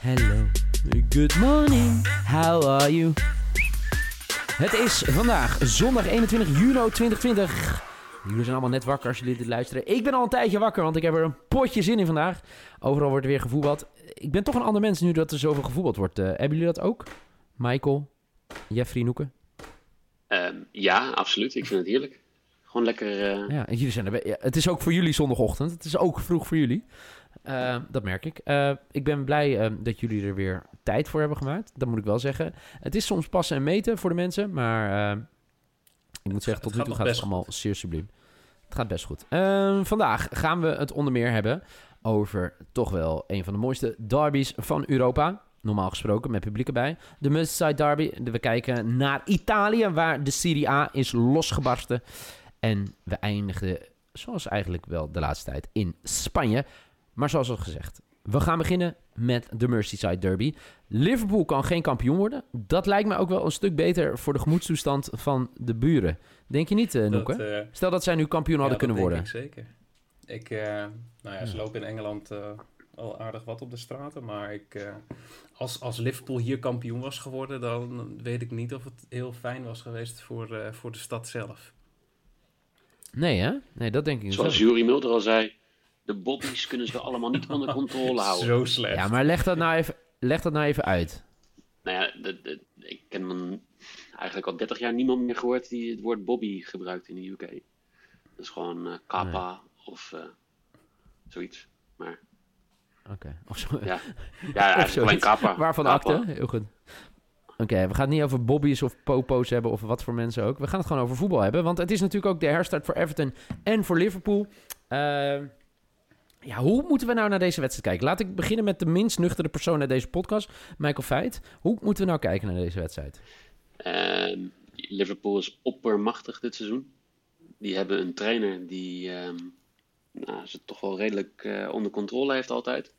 Hello, good morning, how are you? Het is vandaag zondag 21 juni 2020. Jullie zijn allemaal net wakker als jullie dit luisteren. Ik ben al een tijdje wakker, want ik heb er een potje zin in vandaag. Overal wordt er weer gevoetbald. Ik ben toch een ander mens nu dat er zoveel gevoetbald wordt. Eh, hebben jullie dat ook? Michael, Jeffrey, Noeken? Ehm, ja, absoluut. Ik vind het heerlijk. Gewoon lekker. eh, Ja, en jullie zijn er, ja, het is ook voor jullie zondagochtend. Het is ook vroeg voor jullie. Eh, dat merk ik. Eh, ik ben blij eh, dat jullie er weer tijd voor hebben gemaakt. Dat moet ik wel zeggen. Het is soms passen en meten voor de mensen, maar eh, ik moet zeggen, tot nu toe gaat het allemaal zeer subliem. Het gaat best goed. Eh, vandaag gaan we het onder meer hebben over toch wel een van de mooiste derbies van Europa. Normaal gesproken, met publiek erbij. De Merseyside Derby. We kijken naar Italië, waar de Serie A is losgebarsten. En we eindigden, zoals eigenlijk wel de laatste tijd, in Spanje. Maar zoals al gezegd, we gaan beginnen met de Merseyside Derby. Liverpool kan geen kampioen worden. Dat lijkt me ook wel een stuk beter voor de gemoedstoestand van de buren. Denk je niet, uh, Noeke? Dat, eh, Stel dat zij nu kampioen ja, hadden kunnen dat worden. denk ik zeker. Ik, eh, nou ja, ze lopen in Engeland eh, al aardig wat op de straten. Maar ik, eh, als, als Liverpool hier kampioen was geworden, dan weet ik niet of het heel fijn was geweest voor, eh, voor de stad zelf. Nee, hè? Nee, dat denk ik niet. zoals Jurie Mulder al zei, de bobby's kunnen ze allemaal niet onder controle houden. Zo slecht. Ja, maar leg dat nou even, leg dat nou even uit. Nou ja, de, de- ik ken man eigenlijk al 30 jaar niemand meer gehoord die het woord bobby gebruikt in de UK. Dat is gewoon eh kappa of eh, zoiets. Maar Oké. Of zo. ja, ja alleen kappa. Waarvan Kappa. akte? Heel goed. Oké, we gaan het niet over bobby's of popo's hebben of wat voor mensen ook. We gaan het gewoon over voetbal hebben. Want het is natuurlijk ook de herstart voor Everton en voor Liverpool. Ehm, ja, hoe moeten we nou naar deze wedstrijd kijken? Laat ik beginnen met de minst nuchtere persoon uit deze podcast, Michael Feit. Hoe moeten we nou kijken naar deze wedstrijd? Ehm, Liverpool is oppermachtig dit seizoen. Die hebben een trainer die ehm, nou, ze toch wel redelijk eh, onder controle heeft altijd.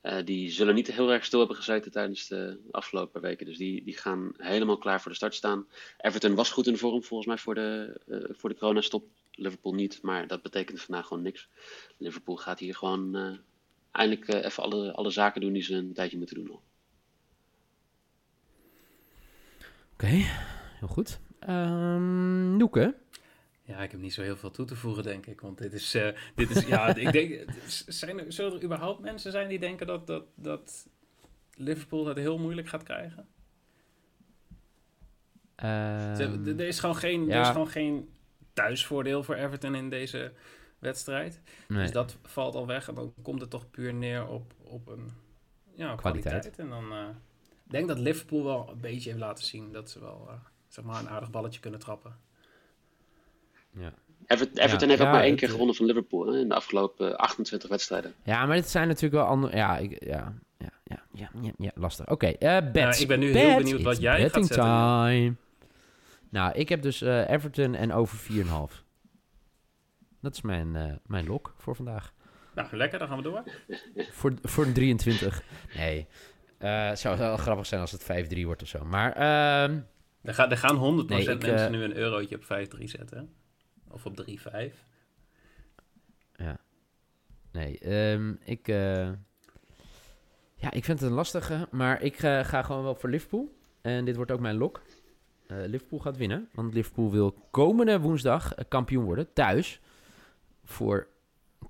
Eh, die zullen niet heel erg stil hebben gezeten tijdens de afgelopen weken. Dus die, die gaan helemaal klaar voor de start staan. Everton was goed in vorm volgens mij voor de, eh, voor de coronastop. Liverpool niet, maar dat betekent vandaag gewoon niks. Liverpool gaat hier gewoon eh, eindelijk eh, even alle, alle zaken doen die ze een tijdje moeten doen. al. Oké, heel goed. Ehm Noeke? Ja, ik heb niet zo heel veel toe te voegen, denk ik. Want dit is, eh, dit is ja, ik denk, zijn er, zullen er überhaupt mensen zijn die denken dat, dat, dat Liverpool het heel moeilijk gaat krijgen? Ehm, Er er is gewoon geen, er is gewoon geen thuisvoordeel voor Everton in deze wedstrijd. nee. Dus dat valt al weg. En dan komt het toch puur neer op, op een ja, op Kwaliteit. kwaliteit. En dan eh, ik denk dat Liverpool wel een beetje heeft laten zien dat ze wel eh, zeg maar een aardig balletje kunnen trappen. ja. Everton, Everton heeft ja, ook maar één keer eh, gewonnen van Liverpool hè, in de afgelopen 28 wedstrijden. ja, maar dit zijn natuurlijk wel andere... Ja, ik, ja, ja, ja, ja, ja, ja, lastig. Oké, eh bets. ik ben nu heel benieuwd wat jij gaat zetten. time. Nou, ik heb dus eh, Everton en over 4,5. Dat is mijn, eh, mijn lok voor vandaag. Nou, lekker, dan gaan we door. Voor, voor een 23. Nee. Eh, het zou wel grappig zijn als het 5-3 wordt of zo. Maar ehm, Er, gaan er gaan 100% Nee, ik, mensen nu een eurotje op 5-3 zetten. Of op 3-5. ja. Nee, ehm, ik... ja, ik vind het een lastige. Maar ik ga gewoon wel voor Liverpool. En dit wordt ook mijn lok. Eh, Liverpool gaat winnen. Want Liverpool wil komende woensdag eh, kampioen worden. Thuis. Voor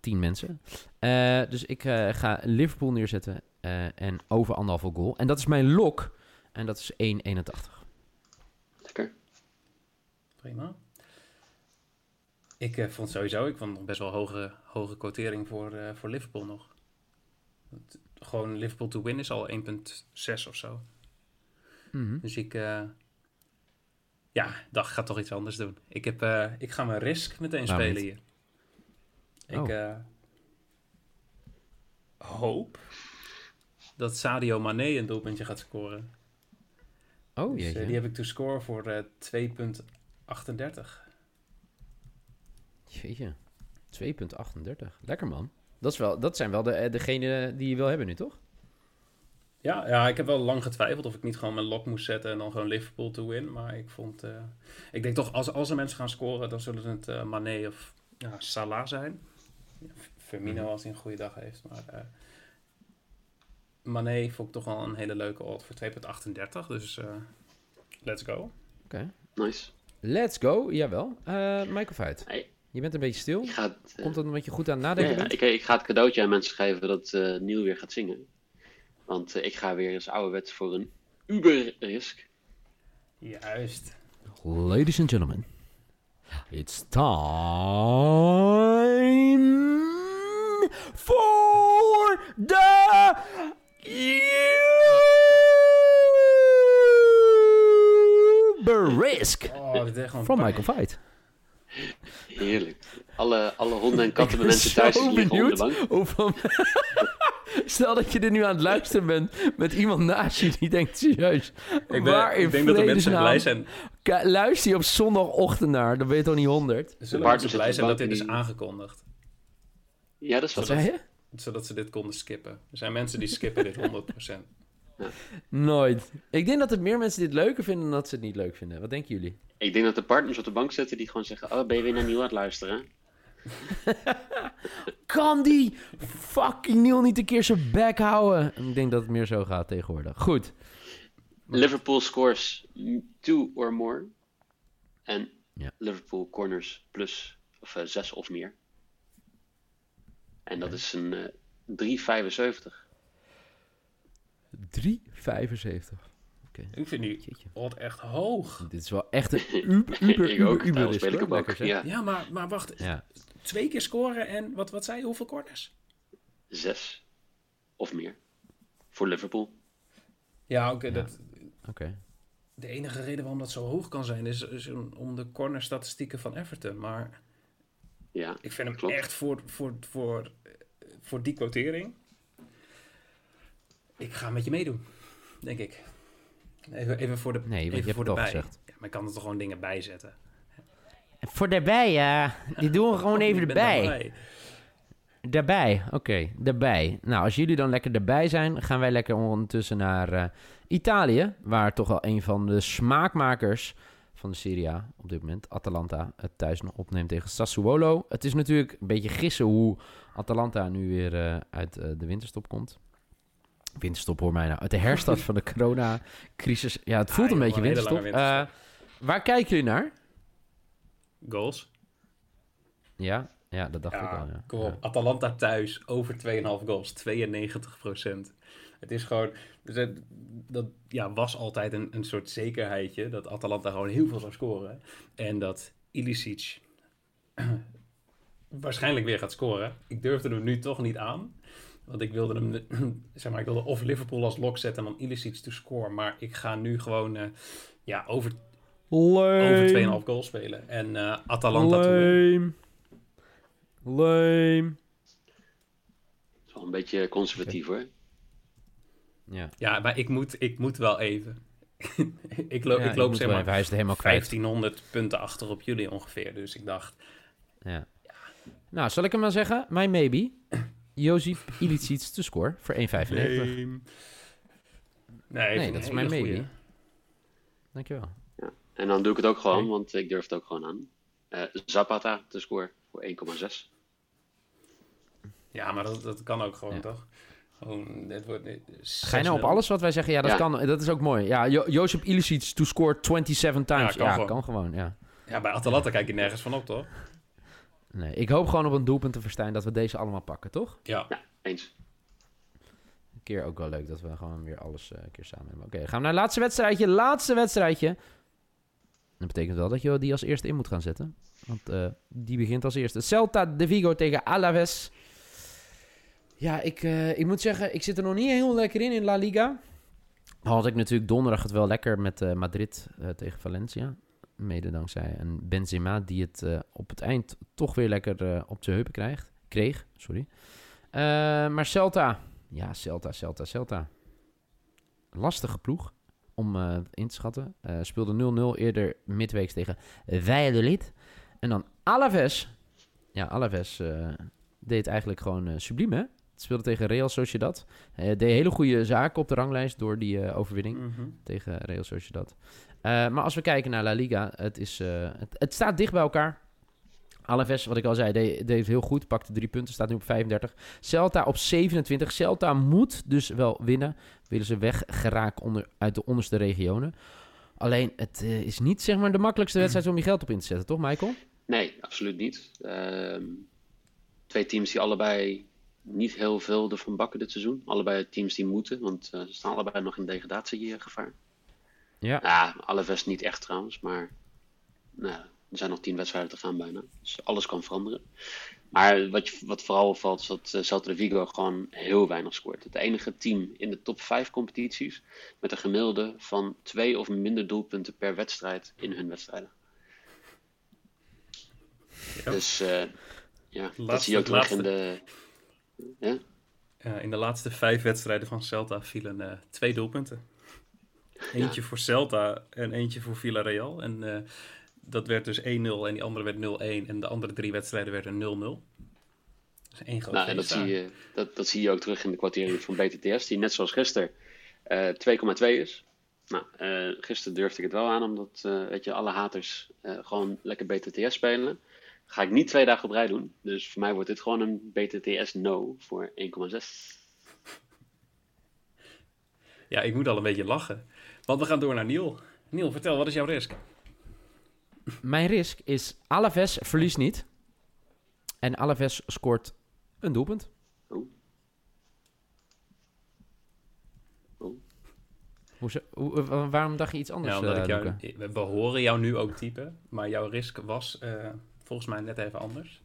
10 mensen. Eh, dus ik eh, ga Liverpool neerzetten. eh, en over anderhalve goal. En dat is mijn lok. En dat is 1,81. Lekker. Prima. Ik eh, vond sowieso, ik vond nog best wel hoge, hoge quotering voor, eh, voor Liverpool nog. Het- gewoon Liverpool to win is al 1,6 of zo. Mhm. Dus ik, eh, Ja, dag, ik ga toch iets anders doen. Ik, heb, eh, ik ga mijn risk meteen spelen niet? hier. Ik Oh. eh, hoop dat Sadio Mane een doelpuntje gaat scoren. Oh, Dus, eh, jeetje. die heb ik to score voor eh 2,38. Jeetje. 2,38. Lekker, man. Dat, is wel, dat zijn wel de, degene die je wil hebben nu, toch? Ja, ja, ik heb wel lang getwijfeld of ik niet gewoon mijn lock moest zetten en dan gewoon Liverpool to win. Maar ik vond, eh, ik denk toch, als, als er mensen gaan scoren, dan zullen het eh Mane of ja, Salah zijn. Firmino als hij een goede dag heeft. Maar eh Mane vond ik toch wel een hele leuke odd voor 2,38. Dus eh, let's go. Nice. Let's go. Jawel. Eh Michael Veit. Hey. Je bent een beetje stil. Ik ga het, Komt dat omdat je goed aan het ja, nadenken ja, bent? ik, ik ga het cadeautje aan mensen geven dat eh Niel weer gaat zingen. Want eh, ik ga weer eens ouderwets voor een Uber-risk. Juist. Ladies and gentlemen, it's time for the Uber Risk Oh, van. Michael Veit. Heerlijk. Alle, alle honden en katten bij ben mensen thuis liggen onder de benieuwd bank. hoeveel... Stel dat je er nu aan het luisteren bent met iemand naast je die denkt serieus. Ik, waar ben, in ik denk dat de mensen blij zijn. Luister je op zondagochtend naar, dan ben je toch niet honderd? Zullen mensen partners blij de zijn dat dit is aangekondigd. Ja, dat is Wat je? Zodat ze dit konden skippen. Er zijn mensen die skippen dit 100%. Nooit. Ik denk dat er meer mensen dit leuker vinden dan dat ze het niet leuk vinden. Wat denken jullie? Ik denk dat de partners op de bank zitten die gewoon zeggen: Oh, ben je weer naar Nieuw aan het luisteren? Kan die fucking Neil niet een keer zijn bek houden? Ik denk dat het meer zo gaat tegenwoordig. Goed. Liverpool scores two or more. En Ja. Liverpool corners plus of eh, zes of meer. En dat is een eh 3,75. 3,75. Ik vind die odd echt hoog. Dit is wel echt een uber, uber, Ik uber, ook. uber Daarom risk, speel ik hoor. hem ook. Lekker, zeg. Ja, Ja, maar, maar wacht. Ja. Twee keer scoren en wat, wat zei je? Hoeveel corners? zes of meer. Voor Liverpool. Ja, oké. Ja. dat Oké. De enige reden waarom dat zo hoog kan zijn is, is om- de cornerstatistieken van Everton. Maar Ja, ik vind hem Klopt. echt voor, voor, voor, voor die quotering. Ik ga met je meedoen, denk ik. Even, even voor de Nee, je hebt de al bij. gezegd. Ja, maar ik kan er toch gewoon dingen bij zetten. Voor daarbij, ja. Die doen we gewoon Oh, even erbij. daarbij. Daarbij, oké, daarbij. Nou, als jullie dan lekker erbij zijn, gaan wij lekker ondertussen naar eh, Italië, waar toch wel een van de smaakmakers van de Serie A op dit moment, Atalanta, het thuis nog opneemt tegen Sassuolo. Het is natuurlijk een beetje gissen hoe Atalanta nu weer eh, uit eh, de winterstop komt. Winterstop hoor mij nou, uit de herstart van de coronacrisis. Ja, het voelt Ah, een joh, beetje een winterstop. winterstop. Eh, waar kijken jullie naar? Goals. Ja, ja dat dacht ik al. Ja. kom Ja. op. Atalanta thuis, over 2,5 goals, 92% Het is gewoon, dus het- dat ja, was altijd een, een soort zekerheidje dat Atalanta gewoon heel veel zou scoren. En dat Ilicic waarschijnlijk weer gaat scoren. Ik durfde hem nu toch niet aan. Want ik wilde hem, zeg maar, ik wilde of Liverpool als lok zetten en dan Ilicic to score. Maar ik ga nu gewoon, eh, ja, over, over 2,5 goals spelen. En eh, Atalanta. Lame. Lame. dat is wel een beetje conservatief hoor. Ja, Ja, maar ik moet, ik moet wel even. ik, loop Ja, ik loop zeg maar even, hij is het helemaal kwijt. 1500 punten achter op jullie ongeveer. Dus ik dacht, Ja. Nou, zal ik hem maar zeggen? My maybe. Jozef Ilicic te score voor 1,95. nee, Nee, dat is mijn maybe. goeie. Dankjewel. En dan doe ik het ook gewoon, want ik durf het ook gewoon aan. Eh, Zapata te score voor 1,6. Ja, maar dat, dat kan ook gewoon, Ja. toch? Gewoon, dit wordt, dit- Ga je nou op 6-0. alles wat wij zeggen? Ja, dat Ja. kan. Dat is ook mooi. Ja, jo Jozef Ilicic to score 27 times. Ja, Ja, kan kan, gewoon. gewoon. Ja. Ja, bij Atalanta kijk je nergens van op, toch? Nee, ik hoop gewoon op een doelpunt te verstijn dat we deze allemaal pakken, toch? Ja. Eens. Een keer ook wel leuk dat we gewoon weer alles eh, een keer samen hebben. Oké, gaan we naar het laatste wedstrijdje. Laatste wedstrijdje. Dat betekent wel dat je die als eerste in moet gaan zetten. Want eh, die begint als eerste. Celta de Vigo tegen Alaves. Ja, ik, eh, ik moet zeggen, ik zit er nog niet heel lekker in in La Liga. Had ik natuurlijk donderdag het wel lekker met eh, Madrid tegen Valencia. Mede dankzij een Benzema die het op het eind toch weer lekker op zijn heupen krijgt. kreeg. Sorry. Maar Celta. Ja, Celta, Celta, Celta. Lastige ploeg om eh, in te schatten. Eh, speelde 0-0 eerder midweeks tegen Valladolid. En dan Alaves. Ja, Alaves eh, deed eigenlijk gewoon subliem, hè? Het speelde tegen Real Sociedad. Eh deed hele goede zaken op de ranglijst door die overwinning Mhm. tegen Real Sociedad. Maar als we kijken naar La Liga, het, is, het, het staat dicht bij elkaar. Alaves, wat ik al zei, deed, deed heel goed. Pakte drie punten, staat nu op 35. Celta op 27. Celta moet dus wel winnen. Willen ze weggeraken onder, uit de onderste regionen. Alleen, het eh, is niet zeg maar de makkelijkste wedstrijd om je geld op in te zetten, toch Michael? Nee, absoluut niet. Ehm, twee teams die allebei niet heel veel ervan bakken dit seizoen. Allebei teams die moeten, want eh, ze staan allebei nog in degradatiegevaar. Ja. Ja, Alaves niet echt trouwens, maar nou, er zijn nog tien wedstrijden te gaan bijna. Dus alles kan veranderen. Maar wat, je, wat vooral opvalt is dat eh, Celta de Vigo gewoon heel weinig scoort. Het enige team in de top 5 competities met een gemiddelde van twee of minder doelpunten per wedstrijd in hun wedstrijden. Ja. Dus eh, ja, dat zie je ook terug in de... Ja? In de laatste vijf wedstrijden van Celta vielen eh, twee doelpunten. Eentje voor Celta en eentje voor Villarreal. En dat werd dus 1-0 en die andere werd 0-1. En de andere drie wedstrijden werden 0-0. Dus één groot Nou, en dat zie, je, dat, dat zie je ook terug in de kwartering van BTTS, die net zoals gisteren eh 2,2 is. Nou, eh, gisteren durfde ik het wel aan, omdat eh, weet je, alle haters gewoon lekker BTTS spelen. Ga ik niet twee dagen op rij doen. Dus voor mij wordt dit gewoon een BTTS no voor 1,6. Ja, ik moet al een beetje lachen. Want we gaan door naar Niel. Niel, vertel, wat is jouw risk? Mijn risk is Alaves verliest niet. En Alaves scoort een doelpunt. Hoe, eh, waarom dacht je iets anders, Ja, omdat eh, ik jou, Luca? we horen jou nu ook typen. Maar jouw risk was eh, volgens mij net even anders.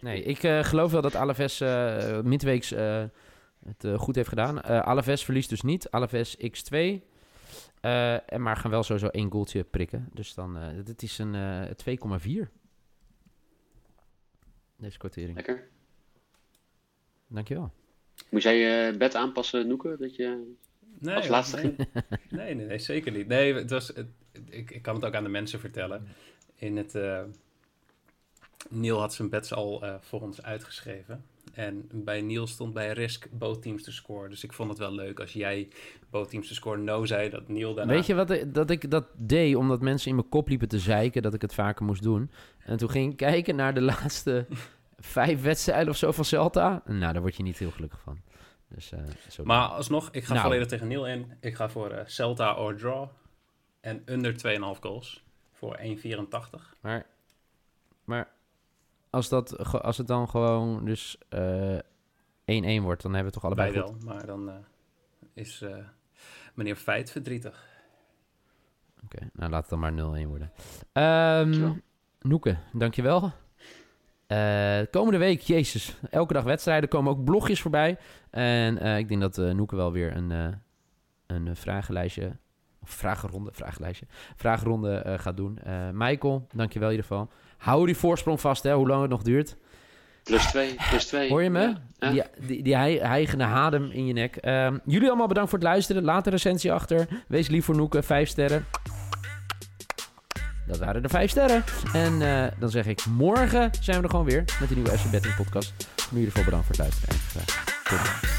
Nee, ik eh, geloof wel dat Alaves eh midweeks eh, het eh, goed heeft gedaan. Eh Alaves verliest dus niet. Alaves x2. Eh, en maar gaan wel sowieso één goaltje prikken. Dus dan, eh dit is een eh 2,4. Deze kwartering. Lekker. Dankjewel. Moest jij je bed aanpassen, Noeke? Dat je Nee, als laatste nee. ging? Nee, nee, nee, zeker niet. Nee, het was, het, ik, ik kan het ook aan de mensen vertellen. In het, eh Neil had zijn bets al eh, voor ons uitgeschreven. En bij Neil stond bij Risk both teams to score. Dus ik vond het wel leuk als jij both teams to score no zei, dat Neil daarna... Weet je wat ik- dat ik dat deed omdat mensen in mijn kop liepen te zeiken dat ik het vaker moest doen? En toen ging ik kijken naar de laatste vijf wedstrijden of zo van Celta. Nou, daar word je niet heel gelukkig van. Dus, eh, zo. Maar alsnog, ik ga Nou. volledig tegen Neil in. Ik ga voor eh, Celta or draw. En under 2,5 goals. Voor 1,84. Maar, maar als, dat, als het dan gewoon dus eh 1-1 wordt, dan hebben we toch allebei Bij goed. wel. Maar dan eh, is eh, meneer Feit verdrietig. Oké, nou laat het dan maar 0-1 worden. Ehm Zo. Noeke, dankjewel. Eh komende week, jezus, elke dag wedstrijden, komen ook blogjes voorbij. En eh, ik denk dat eh Noeke wel weer een, eh, een eh, vragenlijstje, of vragenronde, vragenlijstje, vragenronde eh, gaat doen. Eh Michael, dankjewel in ieder geval. Hou die voorsprong vast, hè, hoe lang het nog duurt. Plus 2, plus 2. Hoor je me? Ja. Die, die, die hei- hijgende adem in je nek. Ehm, jullie allemaal bedankt voor het luisteren. Laat een recensie achter. Wees lief voor Noeke. Vijf sterren. Dat waren de vijf sterren. En eh, dan zeg ik, morgen zijn we er gewoon weer met een nieuwe FC Betting podcast. Nu in ieder geval bedankt voor het luisteren. En graag tot dan.